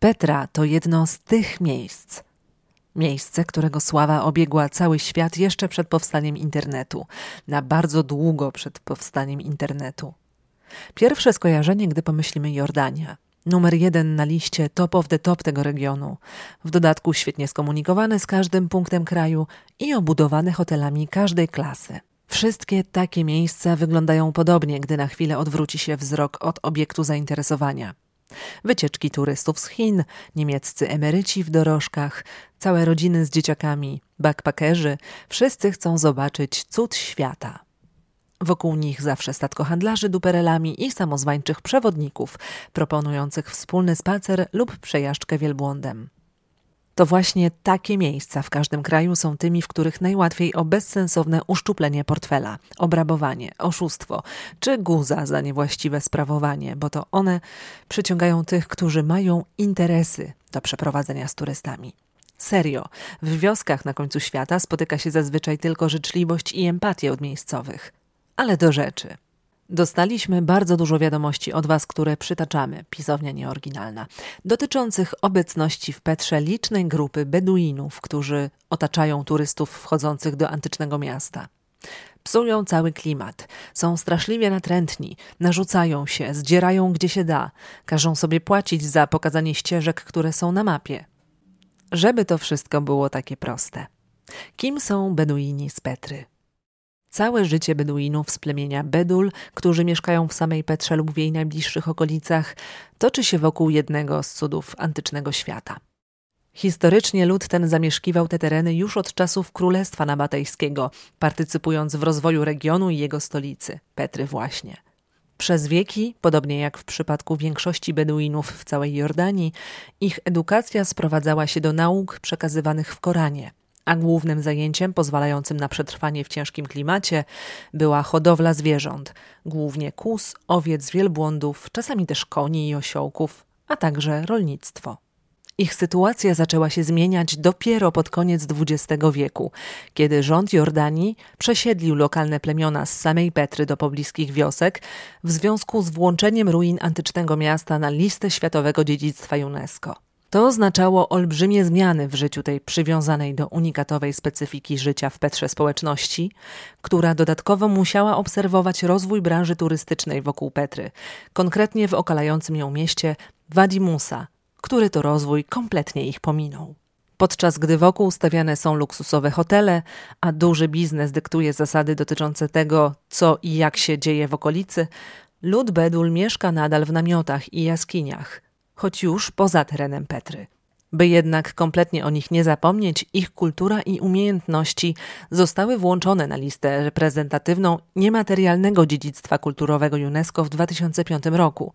Petra to jedno z tych miejsc. Miejsce, którego sława obiegła cały świat jeszcze przed powstaniem internetu, na bardzo długo przed powstaniem internetu. Pierwsze skojarzenie, gdy pomyślimy Jordania. Numer jeden na liście top of the top tego regionu. W dodatku świetnie skomunikowany z każdym punktem kraju i obudowany hotelami każdej klasy. Wszystkie takie miejsca wyglądają podobnie, gdy na chwilę odwróci się wzrok od obiektu zainteresowania. Wycieczki turystów z Chin, niemieccy emeryci w dorożkach, całe rodziny z dzieciakami, backpackerzy, wszyscy chcą zobaczyć cud świata. Wokół nich zawsze statko handlarzy duperelami i samozwańczych przewodników, proponujących wspólny spacer lub przejażdżkę wielbłądem. To właśnie takie miejsca w każdym kraju są tymi, w których najłatwiej o bezsensowne uszczuplenie portfela, obrabowanie, oszustwo czy guza za niewłaściwe sprawowanie, bo to one przyciągają tych, którzy mają interesy do przeprowadzenia z turystami. Serio, w wioskach na końcu świata spotyka się zazwyczaj tylko życzliwość i empatię od miejscowych. Ale do rzeczy. Dostaliśmy bardzo dużo wiadomości od Was, które przytaczamy, pisownia nieoryginalna, dotyczących obecności w Petrze licznej grupy Beduinów, którzy otaczają turystów wchodzących do antycznego miasta. Psują cały klimat, są straszliwie natrętni, narzucają się, zdzierają gdzie się da, każą sobie płacić za pokazanie ścieżek, które są na mapie. Żeby to wszystko było takie proste. Kim są Beduini z Petry? Całe życie Beduinów z plemienia Bedul, którzy mieszkają w samej Petrze lub w jej najbliższych okolicach, toczy się wokół jednego z cudów antycznego świata. Historycznie lud ten zamieszkiwał te tereny już od czasów Królestwa Nabatejskiego, partycypując w rozwoju regionu i jego stolicy, Petry właśnie. Przez wieki, podobnie jak w przypadku większości Beduinów w całej Jordanii, ich edukacja sprowadzała się do nauk przekazywanych w Koranie – a głównym zajęciem pozwalającym na przetrwanie w ciężkim klimacie była hodowla zwierząt, głównie kus, owiec, wielbłądów, czasami też koni i osiołków, a także rolnictwo. Ich sytuacja zaczęła się zmieniać dopiero pod koniec XX wieku, kiedy rząd Jordanii przesiedlił lokalne plemiona z samej Petry do pobliskich wiosek w związku z włączeniem ruin antycznego miasta na listę światowego dziedzictwa UNESCO. To oznaczało olbrzymie zmiany w życiu tej przywiązanej do unikatowej specyfiki życia w Petrze społeczności, która dodatkowo musiała obserwować rozwój branży turystycznej wokół Petry, konkretnie w okalającym ją mieście Wadi Musa, który to rozwój kompletnie ich pominął. Podczas gdy wokół stawiane są luksusowe hotele, a duży biznes dyktuje zasady dotyczące tego, co i jak się dzieje w okolicy, lud Bedul mieszka nadal w namiotach i jaskiniach – choć już poza terenem Petry. By jednak kompletnie o nich nie zapomnieć, ich kultura i umiejętności zostały włączone na listę reprezentatywną niematerialnego dziedzictwa kulturowego UNESCO w 2005 roku,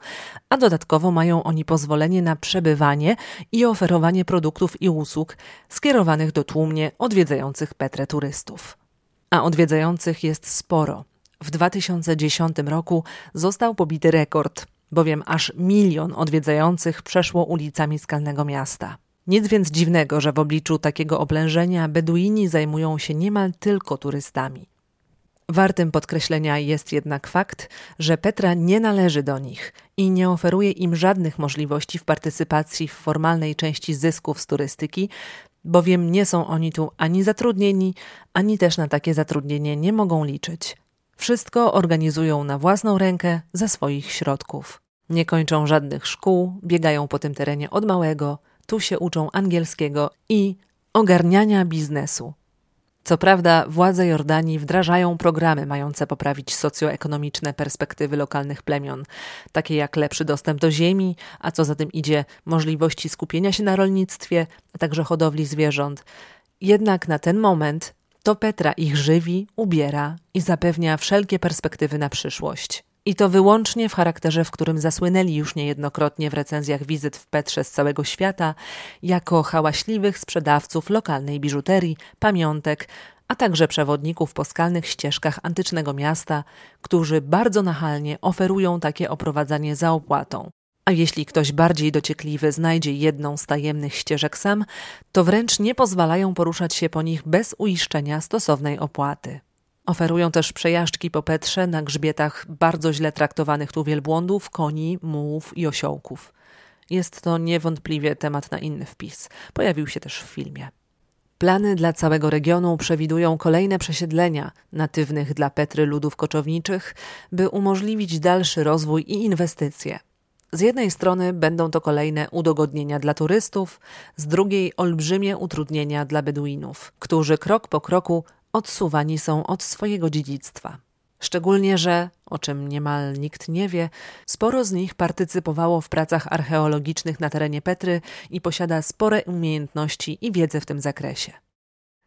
a dodatkowo mają oni pozwolenie na przebywanie i oferowanie produktów i usług skierowanych do tłumnie odwiedzających Petrę turystów. A odwiedzających jest sporo. W 2010 roku został pobity rekord bowiem aż milion odwiedzających przeszło ulicami skalnego miasta. Nic więc dziwnego, że w obliczu takiego oblężenia Beduini zajmują się niemal tylko turystami. Wartym podkreślenia jest jednak fakt, że Petra nie należy do nich i nie oferuje im żadnych możliwości w partycypacji w formalnej części zysków z turystyki, bowiem nie są oni tu ani zatrudnieni, ani też na takie zatrudnienie nie mogą liczyć. Wszystko organizują na własną rękę ze swoich środków. Nie kończą żadnych szkół, biegają po tym terenie od małego, tu się uczą angielskiego i ogarniania biznesu. Co prawda, władze Jordanii wdrażają programy mające poprawić socjoekonomiczne perspektywy lokalnych plemion, takie jak lepszy dostęp do ziemi, a co za tym idzie, możliwości skupienia się na rolnictwie, a także hodowli zwierząt. Jednak na ten moment to Petra ich żywi, ubiera i zapewnia wszelkie perspektywy na przyszłość. I to wyłącznie w charakterze, w którym zasłynęli już niejednokrotnie w recenzjach wizyt w Petrze z całego świata, jako hałaśliwych sprzedawców lokalnej biżuterii, pamiątek, a także przewodników po skalnych ścieżkach antycznego miasta, którzy bardzo nachalnie oferują takie oprowadzanie za opłatą. A jeśli ktoś bardziej dociekliwy znajdzie jedną z tajemnych ścieżek sam, to wręcz nie pozwalają poruszać się po nich bez uiszczenia stosownej opłaty. Oferują też przejażdżki po Petrze na grzbietach bardzo źle traktowanych tu wielbłądów, koni, mułów i osiołków. Jest to niewątpliwie temat na inny wpis. Pojawił się też w filmie. Plany dla całego regionu przewidują kolejne przesiedlenia natywnych dla Petry ludów koczowniczych, by umożliwić dalszy rozwój i inwestycje. Z jednej strony będą to kolejne udogodnienia dla turystów, z drugiej olbrzymie utrudnienia dla Beduinów, którzy krok po kroku odsuwani są od swojego dziedzictwa. Szczególnie, że, o czym niemal nikt nie wie, sporo z nich partycypowało w pracach archeologicznych na terenie Petry i posiada spore umiejętności i wiedzę w tym zakresie.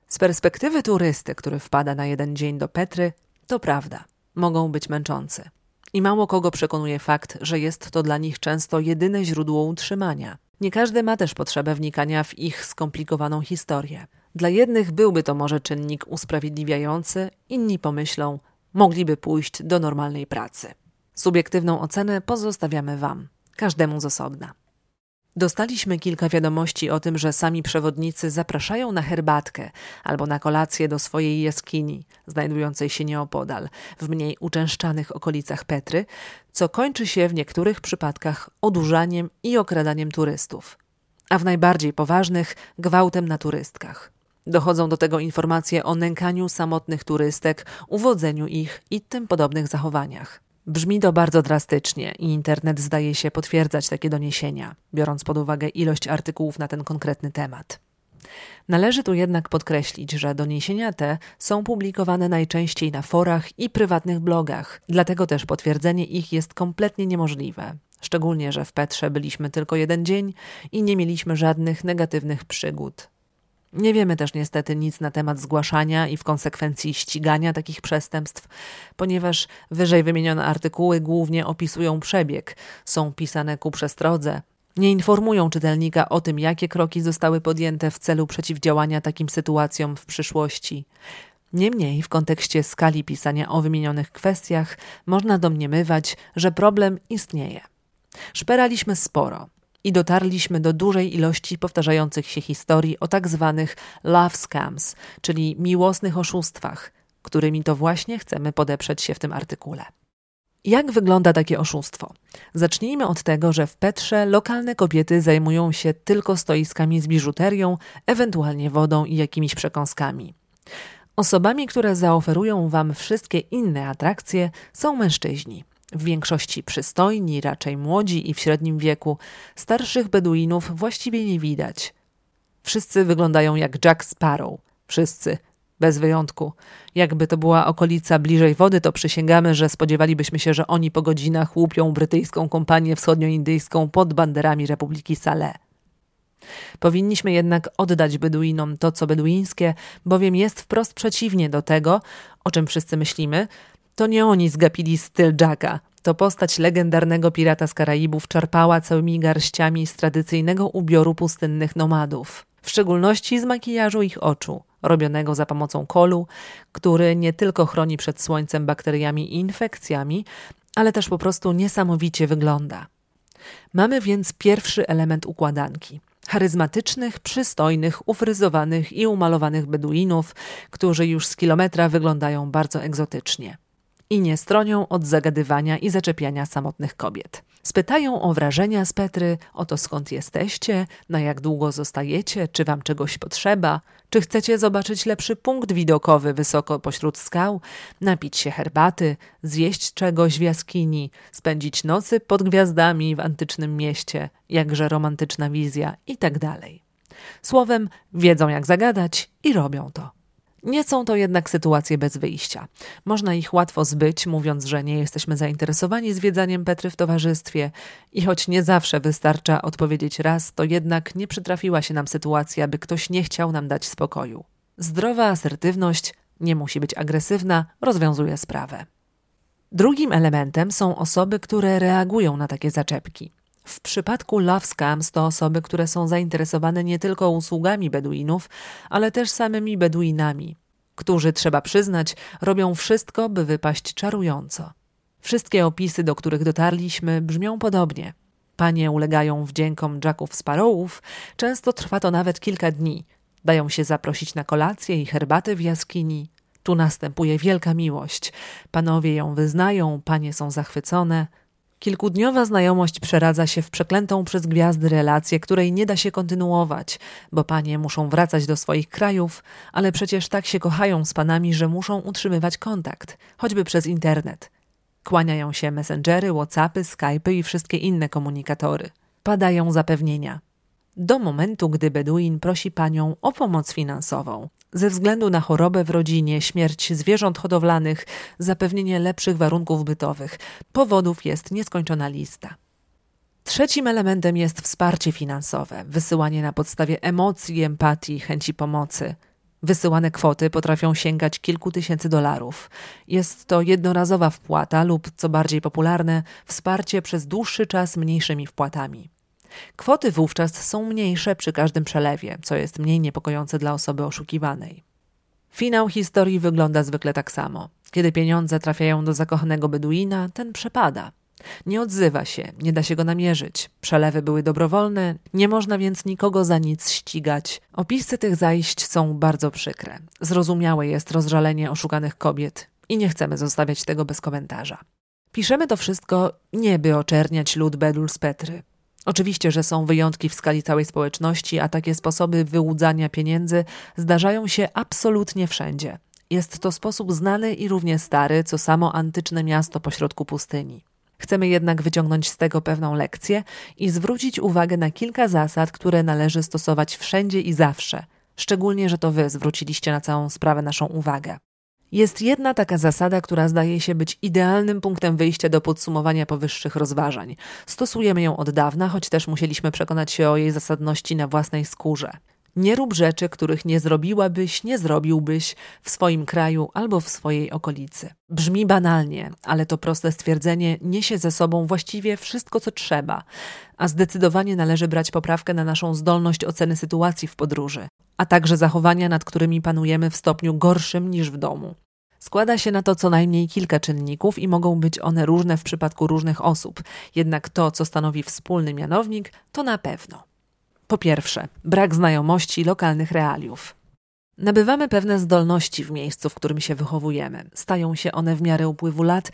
Z perspektywy turysty, który wpada na jeden dzień do Petry, to prawda, mogą być męczący. I mało kogo przekonuje fakt, że jest to dla nich często jedyne źródło utrzymania. Nie każdy ma też potrzebę wnikania w ich skomplikowaną historię. Dla jednych byłby to może czynnik usprawiedliwiający, inni pomyślą, mogliby pójść do normalnej pracy. Subiektywną ocenę pozostawiamy Wam, każdemu z osobna. Dostaliśmy kilka wiadomości o tym, że sami przewodnicy zapraszają na herbatkę albo na kolację do swojej jaskini, znajdującej się nieopodal, w mniej uczęszczanych okolicach Petry, co kończy się w niektórych przypadkach odurzaniem i okradaniem turystów, a w najbardziej poważnych gwałtem na turystkach. Dochodzą do tego informacje o nękaniu samotnych turystek, uwodzeniu ich i tym podobnych zachowaniach. Brzmi to bardzo drastycznie i internet zdaje się potwierdzać takie doniesienia, biorąc pod uwagę ilość artykułów na ten konkretny temat. Należy tu jednak podkreślić, że doniesienia te są publikowane najczęściej na forach i prywatnych blogach, dlatego też potwierdzenie ich jest kompletnie niemożliwe. Szczególnie, że w Petrze byliśmy tylko jeden dzień i nie mieliśmy żadnych negatywnych przygód. Nie wiemy też niestety nic na temat zgłaszania i w konsekwencji ścigania takich przestępstw, ponieważ wyżej wymienione artykuły głównie opisują przebieg, są pisane ku przestrodze, nie informują czytelnika o tym, jakie kroki zostały podjęte w celu przeciwdziałania takim sytuacjom w przyszłości. Niemniej, w kontekście skali pisania o wymienionych kwestiach, można domniemywać, że problem istnieje. Szperaliśmy sporo i dotarliśmy do dużej ilości powtarzających się historii o tak zwanych love scams, czyli miłosnych oszustwach, którymi to właśnie chcemy podeprzeć się w tym artykule. Jak wygląda takie oszustwo? Zacznijmy od tego, że w Petrze lokalne kobiety zajmują się tylko stoiskami z biżuterią, ewentualnie wodą i jakimiś przekąskami. Osobami, które zaoferują Wam wszystkie inne atrakcje, są mężczyźni w większości przystojni, raczej młodzi i w średnim wieku. Starszych Beduinów właściwie nie widać. Wszyscy wyglądają jak Jack Sparrow. Wszyscy. Bez wyjątku. Jakby to była okolica bliżej wody, to przysięgamy, że spodziewalibyśmy się, że oni po godzinach łupią brytyjską kompanię wschodnioindyjską pod banderami Republiki Saleh. Powinniśmy jednak oddać Beduinom to, co beduińskie, bowiem jest wprost przeciwnie do tego, o czym wszyscy myślimy, to nie oni zgapili styl Jacka. To postać legendarnego pirata z Karaibów czerpała całymi garściami z tradycyjnego ubioru pustynnych nomadów. W szczególności z makijażu ich oczu, robionego za pomocą kolu, który nie tylko chroni przed słońcem, bakteriami i infekcjami, ale też po prostu niesamowicie wygląda. Mamy więc pierwszy element układanki charyzmatycznych, przystojnych, ufryzowanych i umalowanych beduinów, którzy już z kilometra wyglądają bardzo egzotycznie i nie stronią od zagadywania i zaczepiania samotnych kobiet. Spytają o wrażenia z Petry, o to skąd jesteście, na jak długo zostajecie, czy wam czegoś potrzeba, czy chcecie zobaczyć lepszy punkt widokowy wysoko pośród skał, napić się herbaty, zjeść czegoś w jaskini, spędzić nocy pod gwiazdami w antycznym mieście, jakże romantyczna wizja i tak. Słowem, wiedzą jak zagadać i robią to. Nie są to jednak sytuacje bez wyjścia. Można ich łatwo zbyć, mówiąc, że nie jesteśmy zainteresowani zwiedzaniem Petry w towarzystwie i choć nie zawsze wystarcza odpowiedzieć raz, to jednak nie przytrafiła się nam sytuacja, by ktoś nie chciał nam dać spokoju. Zdrowa asertywność nie musi być agresywna, rozwiązuje sprawę. Drugim elementem są osoby, które reagują na takie zaczepki. W przypadku Love Scams to osoby, które są zainteresowane nie tylko usługami Beduinów, ale też samymi Beduinami, którzy, trzeba przyznać, robią wszystko, by wypaść czarująco. Wszystkie opisy, do których dotarliśmy, brzmią podobnie. Panie ulegają wdziękom Jacków Sparrowów, często trwa to nawet kilka dni. Dają się zaprosić na kolację i herbatę w jaskini. Tu następuje wielka miłość. Panowie ją wyznają, panie są zachwycone – Kilkudniowa znajomość przeradza się w przeklętą przez gwiazdy relację, której nie da się kontynuować, bo panie muszą wracać do swoich krajów, ale przecież tak się kochają z panami, że muszą utrzymywać kontakt, choćby przez internet. Kłaniają się messengery, whatsappy, skypy i wszystkie inne komunikatory. Padają zapewnienia. Do momentu, gdy Beduin prosi panią o pomoc finansową. Ze względu na chorobę w rodzinie, śmierć zwierząt hodowlanych, zapewnienie lepszych warunków bytowych, powodów jest nieskończona lista. Trzecim elementem jest wsparcie finansowe, wysyłanie na podstawie emocji, empatii, chęci pomocy. Wysyłane kwoty potrafią sięgać kilku tysięcy dolarów. Jest to jednorazowa wpłata lub, co bardziej popularne, wsparcie przez dłuższy czas mniejszymi wpłatami. Kwoty wówczas są mniejsze przy każdym przelewie, co jest mniej niepokojące dla osoby oszukiwanej. Finał historii wygląda zwykle tak samo. Kiedy pieniądze trafiają do zakochanego Beduina, ten przepada. Nie odzywa się, nie da się go namierzyć. Przelewy były dobrowolne, nie można więc nikogo za nic ścigać. Opisy tych zajść są bardzo przykre. Zrozumiałe jest rozżalenie oszukanych kobiet i nie chcemy zostawiać tego bez komentarza. Piszemy to wszystko nie by oczerniać lud Bedul z Petry. Oczywiście, że są wyjątki w skali całej społeczności, a takie sposoby wyłudzania pieniędzy zdarzają się absolutnie wszędzie. Jest to sposób znany i równie stary, co samo antyczne miasto pośrodku pustyni. Chcemy jednak wyciągnąć z tego pewną lekcję i zwrócić uwagę na kilka zasad, które należy stosować wszędzie i zawsze, szczególnie, że to wy zwróciliście na całą sprawę naszą uwagę. Jest jedna taka zasada, która zdaje się być idealnym punktem wyjścia do podsumowania powyższych rozważań. Stosujemy ją od dawna, choć też musieliśmy przekonać się o jej zasadności na własnej skórze. Nie rób rzeczy, których nie zrobiłabyś, nie zrobiłbyś w swoim kraju albo w swojej okolicy. Brzmi banalnie, ale to proste stwierdzenie niesie ze sobą właściwie wszystko, co trzeba, a zdecydowanie należy brać poprawkę na naszą zdolność oceny sytuacji w podróży, a także zachowania, nad którymi panujemy w stopniu gorszym niż w domu. Składa się na to co najmniej kilka czynników i mogą być one różne w przypadku różnych osób, jednak to, co stanowi wspólny mianownik, to na pewno. Po pierwsze, brak znajomości lokalnych realiów. Nabywamy pewne zdolności w miejscu, w którym się wychowujemy. Stają się one w miarę upływu lat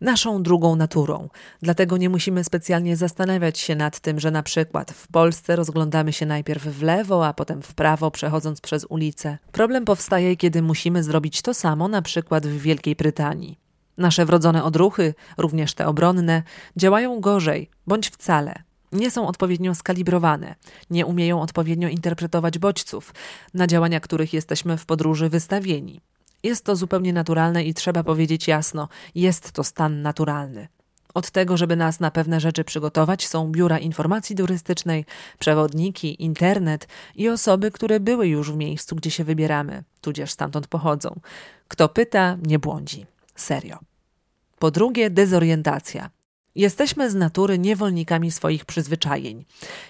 naszą drugą naturą. Dlatego nie musimy specjalnie zastanawiać się nad tym, że na przykład w Polsce rozglądamy się najpierw w lewo, a potem w prawo, przechodząc przez ulicę. Problem powstaje, kiedy musimy zrobić to samo na przykład w Wielkiej Brytanii. Nasze wrodzone odruchy, również te obronne, działają gorzej bądź wcale nie są odpowiednio skalibrowane, nie umieją odpowiednio interpretować bodźców, na działania których jesteśmy w podróży wystawieni. Jest to zupełnie naturalne i trzeba powiedzieć jasno, jest to stan naturalny. Od tego, żeby nas na pewne rzeczy przygotować, są biura informacji turystycznej, przewodniki, internet i osoby, które były już w miejscu, gdzie się wybieramy, tudzież stamtąd pochodzą. Kto pyta, nie błądzi. Serio. Po drugie, dezorientacja. Jesteśmy z natury niewolnikami swoich przyzwyczajeń.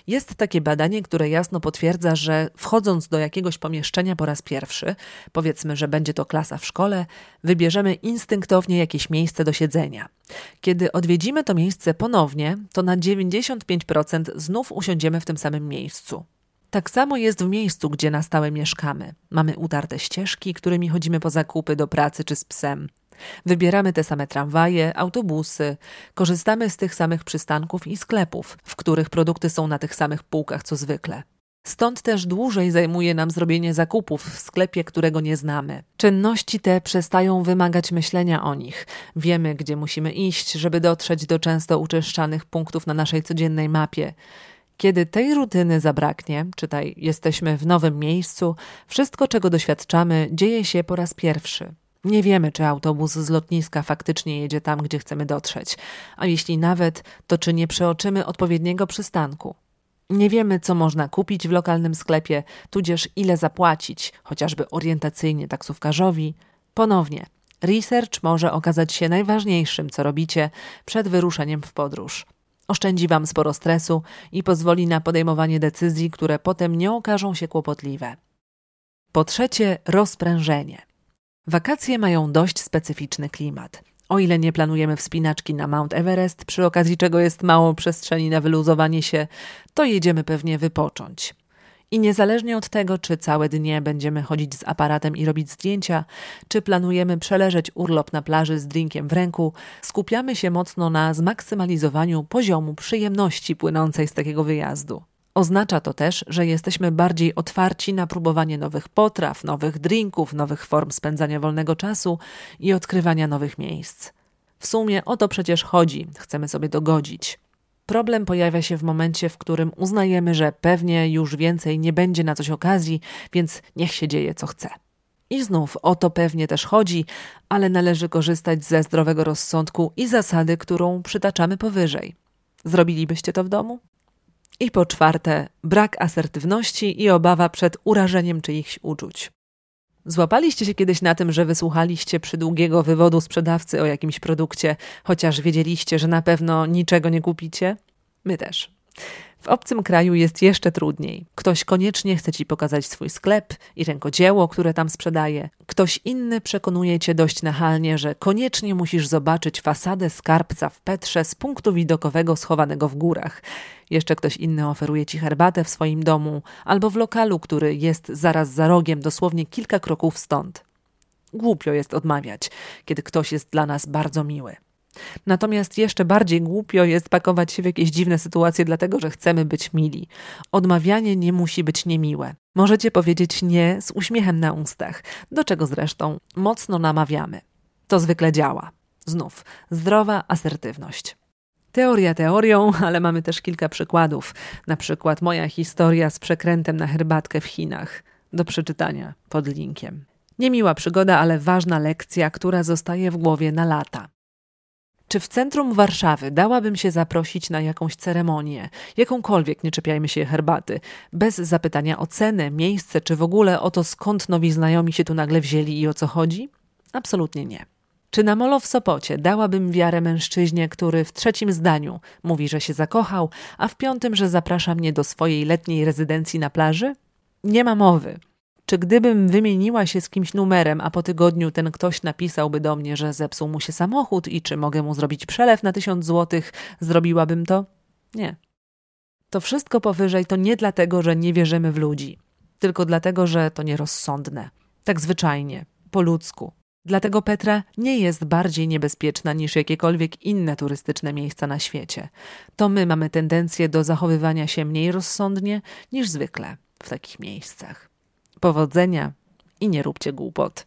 Jest takie badanie, które jasno potwierdza, że wchodząc do jakiegoś pomieszczenia po raz pierwszy, powiedzmy, że będzie to klasa w szkole, wybierzemy instynktownie jakieś miejsce do siedzenia. Kiedy odwiedzimy to miejsce ponownie, to na 95% znów usiądziemy w tym samym miejscu. Tak samo jest w miejscu, gdzie na stałe mieszkamy. Mamy utarte ścieżki, którymi chodzimy po zakupy do pracy czy z psem. Wybieramy te same tramwaje, autobusy, korzystamy z tych samych przystanków i sklepów, w których produkty są na tych samych półkach co zwykle. Stąd też dłużej zajmuje nam zrobienie zakupów w sklepie, którego nie znamy. Czynności te przestają wymagać myślenia o nich. Wiemy, gdzie musimy iść, żeby dotrzeć do często uczeszczanych punktów na naszej codziennej mapie. Kiedy tej rutyny zabraknie, czytaj, jesteśmy w nowym miejscu, wszystko, czego doświadczamy, dzieje się po raz pierwszy. Nie wiemy, czy autobus z lotniska faktycznie jedzie tam, gdzie chcemy dotrzeć, a jeśli nawet, to czy nie przeoczymy odpowiedniego przystanku. Nie wiemy, co można kupić w lokalnym sklepie, tudzież ile zapłacić, chociażby orientacyjnie taksówkarzowi. Ponownie, research może okazać się najważniejszym, co robicie przed wyruszeniem w podróż. Oszczędzi Wam sporo stresu i pozwoli na podejmowanie decyzji, które potem nie okażą się kłopotliwe. Po trzecie, rozprężenie. Wakacje mają dość specyficzny klimat. O ile nie planujemy wspinaczki na Mount Everest, przy okazji czego jest mało przestrzeni na wyluzowanie się, to jedziemy pewnie wypocząć. I niezależnie od tego, czy całe dnie będziemy chodzić z aparatem i robić zdjęcia, czy planujemy przeleżeć urlop na plaży z drinkiem w ręku, skupiamy się mocno na zmaksymalizowaniu poziomu przyjemności płynącej z takiego wyjazdu. Oznacza to też, że jesteśmy bardziej otwarci na próbowanie nowych potraw, nowych drinków, nowych form spędzania wolnego czasu i odkrywania nowych miejsc. W sumie o to przecież chodzi, chcemy sobie dogodzić. Problem pojawia się w momencie, w którym uznajemy, że pewnie już więcej nie będzie na coś okazji, więc niech się dzieje co chce. I znów o to pewnie też chodzi, ale należy korzystać ze zdrowego rozsądku i zasady, którą przytaczamy powyżej. Zrobilibyście to w domu? I po czwarte, brak asertywności i obawa przed urażeniem czyichś uczuć. Złapaliście się kiedyś na tym, że wysłuchaliście przydługiego wywodu sprzedawcy o jakimś produkcie, chociaż wiedzieliście, że na pewno niczego nie kupicie? My też. W obcym kraju jest jeszcze trudniej. Ktoś koniecznie chce ci pokazać swój sklep i rękodzieło, które tam sprzedaje. Ktoś inny przekonuje cię dość nachalnie, że koniecznie musisz zobaczyć fasadę skarbca w Petrze z punktu widokowego schowanego w górach. Jeszcze ktoś inny oferuje ci herbatę w swoim domu albo w lokalu, który jest zaraz za rogiem, dosłownie kilka kroków stąd. Głupio jest odmawiać, kiedy ktoś jest dla nas bardzo miły. Natomiast jeszcze bardziej głupio jest pakować się w jakieś dziwne sytuacje, dlatego że chcemy być mili. Odmawianie nie musi być niemiłe. Możecie powiedzieć nie z uśmiechem na ustach, do czego zresztą mocno namawiamy. To zwykle działa. Znów zdrowa asertywność. Teoria teorią, ale mamy też kilka przykładów. Na przykład moja historia z przekrętem na herbatkę w Chinach. Do przeczytania pod linkiem. Niemiła przygoda, ale ważna lekcja, która zostaje w głowie na lata. Czy w centrum Warszawy dałabym się zaprosić na jakąś ceremonię, jakąkolwiek, nie czepiajmy się herbaty, bez zapytania o cenę, miejsce, czy w ogóle o to, skąd nowi znajomi się tu nagle wzięli i o co chodzi? Absolutnie nie. Czy na molo w Sopocie dałabym wiarę mężczyźnie, który w trzecim zdaniu mówi, że się zakochał, a w piątym, że zaprasza mnie do swojej letniej rezydencji na plaży? Nie ma mowy. Czy gdybym wymieniła się z kimś numerem, a po tygodniu ten ktoś napisałby do mnie, że zepsuł mu się samochód i czy mogę mu zrobić przelew na tysiąc złotych, zrobiłabym to? Nie. To wszystko powyżej to nie dlatego, że nie wierzymy w ludzi, tylko dlatego, że to nierozsądne. Tak zwyczajnie, po ludzku. Dlatego Petra nie jest bardziej niebezpieczna niż jakiekolwiek inne turystyczne miejsca na świecie. To my mamy tendencję do zachowywania się mniej rozsądnie niż zwykle w takich miejscach. Powodzenia i nie róbcie głupot.